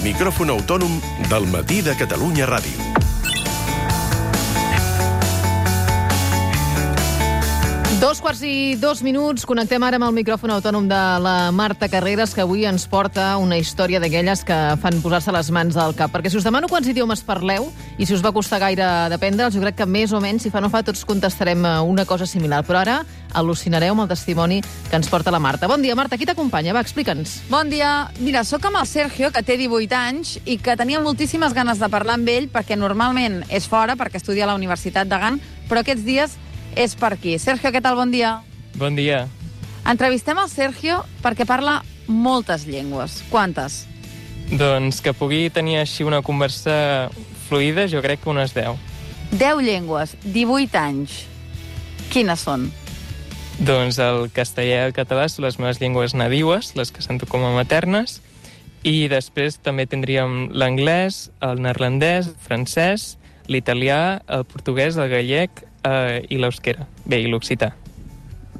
el micròfon autònom del matí de Catalunya Ràdio. Dos quarts i dos minuts. Connectem ara amb el micròfon autònom de la Marta Carreras, que avui ens porta una història d'aquelles que fan posar-se les mans al cap. Perquè si us demano quants idiomes parleu, i si us va costar gaire d'aprendre'ls, jo crec que més o menys, si fa no fa, tots contestarem eh, una cosa similar. Però ara al·lucinareu amb el testimoni que ens porta la Marta. Bon dia, Marta. Qui t'acompanya? Va, explica'ns. Bon dia. Mira, sóc amb el Sergio, que té 18 anys i que tenia moltíssimes ganes de parlar amb ell perquè normalment és fora, perquè estudia a la Universitat de Gant, però aquests dies és per aquí. Sergio, què tal? Bon dia. Bon dia. Entrevistem el Sergio perquè parla moltes llengües. Quantes? Doncs que pugui tenir així una conversa fluida, jo crec que unes 10. 10 llengües, 18 anys. Quines són? Doncs el castellà i el català són les meves llengües nadiues, les que sento com a maternes, i després també tindríem l'anglès, el neerlandès, el francès, l'italià, el portuguès, el gallec, eh, i l'euskera. Bé, i l'occità.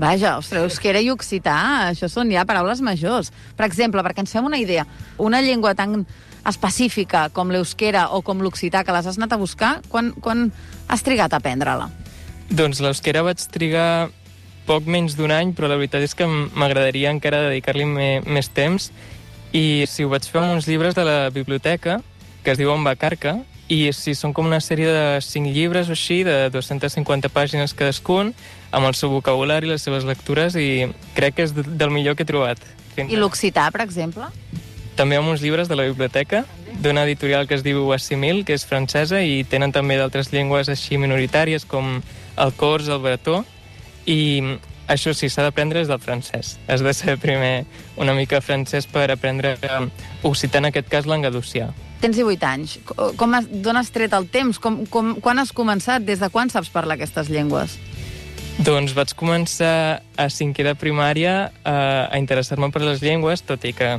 Vaja, ostres, euskera i occità, això són ja paraules majors. Per exemple, perquè ens fem una idea, una llengua tan específica com l'euskera o com l'occità que les has anat a buscar, quan, quan has trigat a aprendre-la? Doncs l'euskera vaig trigar poc menys d'un any, però la veritat és que m'agradaria encara dedicar-li més temps i si ho vaig fer amb uns llibres de la biblioteca, que es diuen Bacarca, i sí, són com una sèrie de cinc llibres o així, de 250 pàgines cadascun, amb el seu vocabulari, les seves lectures, i crec que és del millor que he trobat. I l'occità, per exemple? També amb uns llibres de la biblioteca, d'una editorial que es diu Assimil, que és francesa, i tenen també d'altres llengües així minoritàries, com el cors, el bretó, i això sí, s'ha d'aprendre des del francès. Has de ser primer una mica francès per aprendre occità, en aquest cas l'angalucià. Tens 18 anys. Com has, d'on has tret el temps? Com, com, quan has començat? Des de quan saps parlar aquestes llengües? Doncs vaig començar a cinquè de primària a, eh, a interessar-me per les llengües, tot i que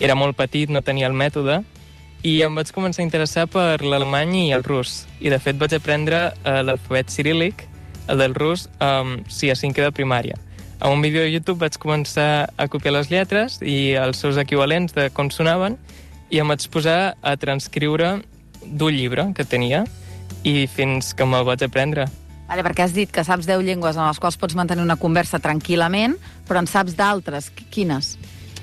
era molt petit, no tenia el mètode, i em vaig començar a interessar per l'alemany i el rus. I, de fet, vaig aprendre uh, l'alfabet ciríl·lic, el del rus, um, sí, a cinquè de primària. A un vídeo de YouTube vaig començar a copiar les lletres i els seus equivalents de com sonaven, i em vaig posar a transcriure d'un llibre que tenia i fins que me'l vaig aprendre. Vale, perquè has dit que saps 10 llengües en les quals pots mantenir una conversa tranquil·lament, però en saps d'altres. Quines?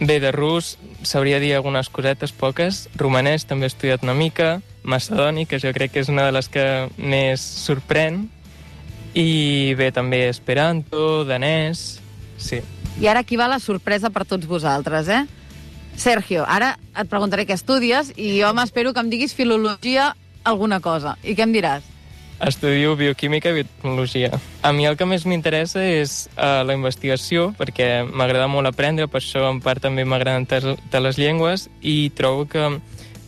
Bé, de rus sabria dir algunes cosetes poques. Romanès també he estudiat una mica. Macedoni, que jo crec que és una de les que més sorprèn. I bé, també esperanto, danès... Sí. I ara aquí va la sorpresa per tots vosaltres, eh? Sergio, ara et preguntaré què estudies i jo m'espero que em diguis filologia alguna cosa. I què em diràs? Estudio bioquímica i biotecnologia. A mi el que més m'interessa és uh, la investigació, perquè m'agrada molt aprendre, per això en part també m'agraden de les llengües, i trobo que,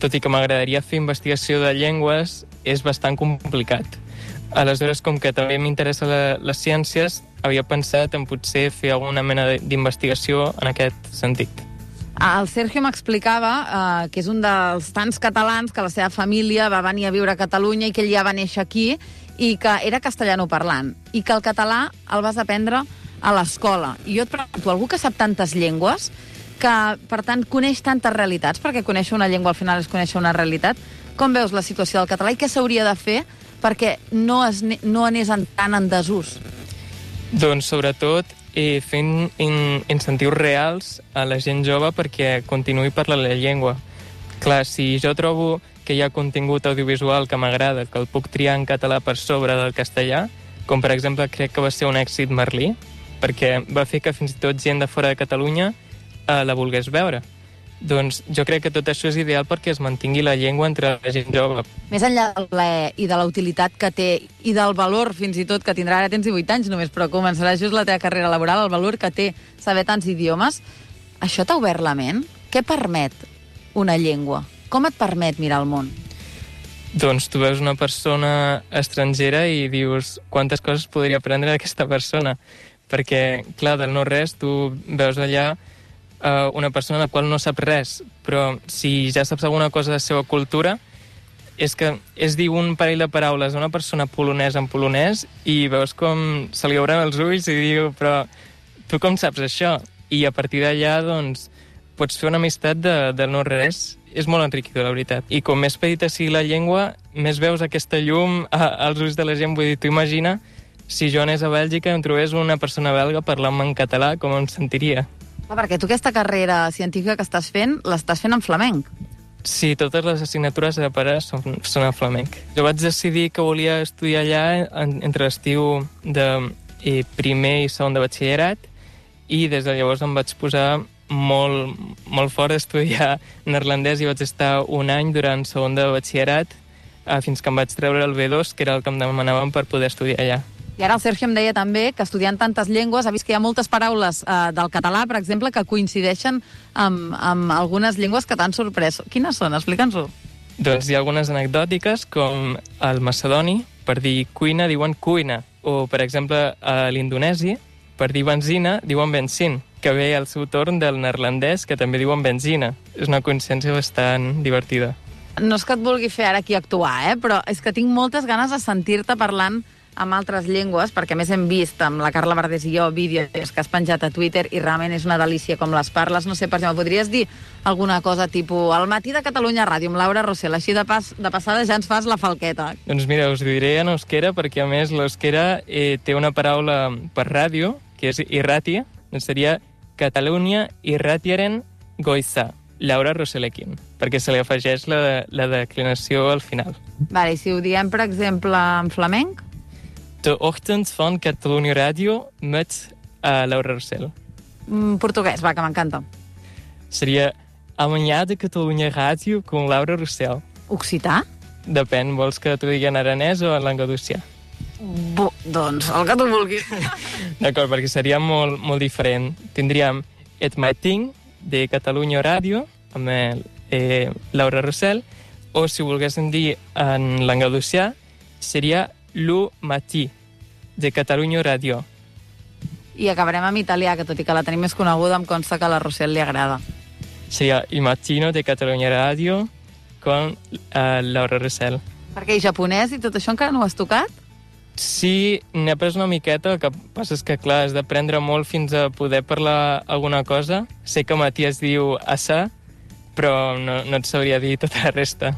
tot i que m'agradaria fer investigació de llengües, és bastant complicat. Aleshores, com que també m'interessa les ciències, havia pensat en potser fer alguna mena d'investigació en aquest sentit. El Sergio m'explicava eh, que és un dels tants catalans que la seva família va venir a viure a Catalunya i que ell ja va néixer aquí i que era castellano parlant i que el català el vas aprendre a l'escola. I jo et pregunto, algú que sap tantes llengües, que per tant coneix tantes realitats, perquè conèixer una llengua al final és conèixer una realitat, com veus la situació del català i què s'hauria de fer perquè no, es, no anés en, tant en desús? Doncs sobretot i fent in incentius reals a la gent jove perquè continuï parlant la llengua. Clar, si jo trobo que hi ha contingut audiovisual que m'agrada, que el puc triar en català per sobre del castellà, com per exemple crec que va ser un èxit Merlí, perquè va fer que fins i tot gent de fora de Catalunya eh, la volgués veure. Doncs jo crec que tot això és ideal perquè es mantingui la llengua entre la gent jove. Més enllà del plaer i de la utilitat que té i del valor fins i tot que tindrà, ara tens 18 anys només, però començarà just la teva carrera laboral, el valor que té saber tants idiomes, això t'ha obert la ment? Què permet una llengua? Com et permet mirar el món? Doncs tu veus una persona estrangera i dius quantes coses podria aprendre d'aquesta persona. Perquè, clar, del no res, tu veus allà uh, una persona la qual no sap res, però si ja saps alguna cosa de la seva cultura, és que és dir un parell de paraules a una persona polonesa en polonès i veus com se li obren els ulls i diu però tu com saps això? I a partir d'allà, doncs, pots fer una amistat de, de no res. És molt enriquidor, la veritat. I com més petita sigui la llengua, més veus aquesta llum a, als ulls de la gent. Vull dir, tu imagina si jo anés a Bèlgica i em trobés una persona belga parlant en català, com em sentiria? Ah, perquè tu aquesta carrera científica que estàs fent, l'estàs fent en flamenc. Sí, totes les assignatures de pare són, són en flamenc. Jo vaig decidir que volia estudiar allà en, entre l'estiu de eh, primer i segon de batxillerat i des de llavors em vaig posar molt, molt fort a estudiar neerlandès i vaig estar un any durant segon de batxillerat eh, fins que em vaig treure el B2, que era el que em demanaven per poder estudiar allà. I ara el Sergio em deia també que estudiant tantes llengües ha vist que hi ha moltes paraules eh, del català, per exemple, que coincideixen amb, amb algunes llengües que t'han sorprès. Quines són? Explica'ns-ho. Doncs hi ha algunes anecdòtiques, com el macedoni, per dir cuina, diuen cuina. O, per exemple, a l'indonesi, per dir benzina, diuen benzin, que ve al seu torn del neerlandès, que també diuen benzina. És una coincidència bastant divertida. No és que et vulgui fer ara aquí actuar, eh? però és que tinc moltes ganes de sentir-te parlant amb altres llengües, perquè més hem vist amb la Carla Verdés i jo vídeos que has penjat a Twitter i realment és una delícia com les parles. No sé, per exemple, podries dir alguna cosa tipus al matí de Catalunya Ràdio amb Laura Rossell, així de, pas, de passada ja ens fas la falqueta. Doncs mira, us diré en euskera perquè a més l'euskera eh, té una paraula per ràdio, que és irratia, doncs seria Catalunya irratiaren goiza. Laura Rosselekin, perquè se li afegeix la, la declinació al final. Vale, i si ho diem, per exemple, en flamenc? De ochtend van Catalunya Ràdio met uh, Laura Rossell. Mm, portuguès, va, que m'encanta. Seria Amanhã de Catalunya Ràdio com Laura Rossell. Occità? Depèn, vols que t'ho digui en aranès o en languedocià? Bo, doncs, el que tu vulguis. D'acord, perquè seria molt, molt diferent. Tindríem Et Mating, de Catalunya Ràdio, amb el, eh, Laura Rossell, o si volguéssim dir en languedocià, seria Lu Matí, de Catalunya Ràdio. I acabarem amb italià, que tot i que la tenim més coneguda, em consta que a la Rossell li agrada. Seria Il Mattino de Catalunya Ràdio con uh, Laura Rossell. Perquè i japonès i tot això encara no ho has tocat? Sí, n'he après una miqueta, el que passa és que, clar, has d'aprendre molt fins a poder parlar alguna cosa. Sé que Matí es diu assa, però no, no et sabria dir tota la resta.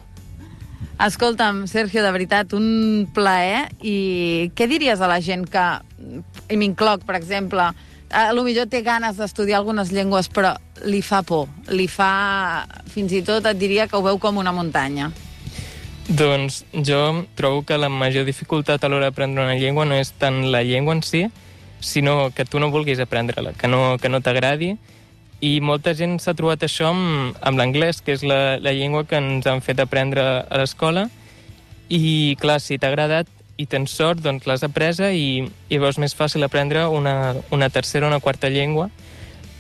Escolta'm, Sergio, de veritat, un plaer. I què diries a la gent que, i m'incloc, per exemple, a lo millor té ganes d'estudiar algunes llengües, però li fa por, li fa... Fins i tot et diria que ho veu com una muntanya. Doncs jo trobo que la major dificultat a l'hora d'aprendre una llengua no és tant la llengua en si, sinó que tu no vulguis aprendre-la, que no, que no t'agradi. I molta gent s'ha trobat això amb, amb l'anglès, que és la, la llengua que ens han fet aprendre a l'escola. I, clar, si t'ha agradat i tens sort, doncs l'has apresa i, i veus més fàcil aprendre una, una tercera o una quarta llengua.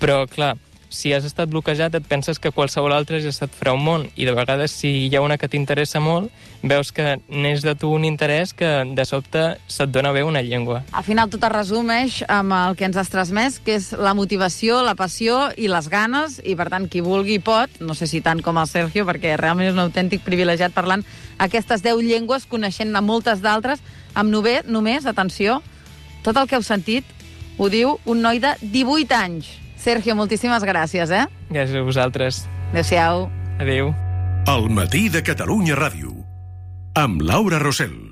Però, clar, si has estat bloquejat et penses que qualsevol altra ja se't farà un món i de vegades si hi ha una que t'interessa molt veus que n'és de tu un interès que de sobte se't dona bé una llengua. Al final tot es resumeix amb el que ens has transmès, que és la motivació, la passió i les ganes, i per tant qui vulgui pot, no sé si tant com el Sergio, perquè realment és un autèntic privilegiat parlant aquestes 10 llengües, coneixent-ne moltes d'altres, amb nové, només, atenció, tot el que heu sentit ho diu un noi de 18 anys. Sergio, moltíssimes gràcies, eh? Gràcies a vosaltres. Adéu-siau. Adéu. El matí de Catalunya Ràdio. Amb Laura Rossell.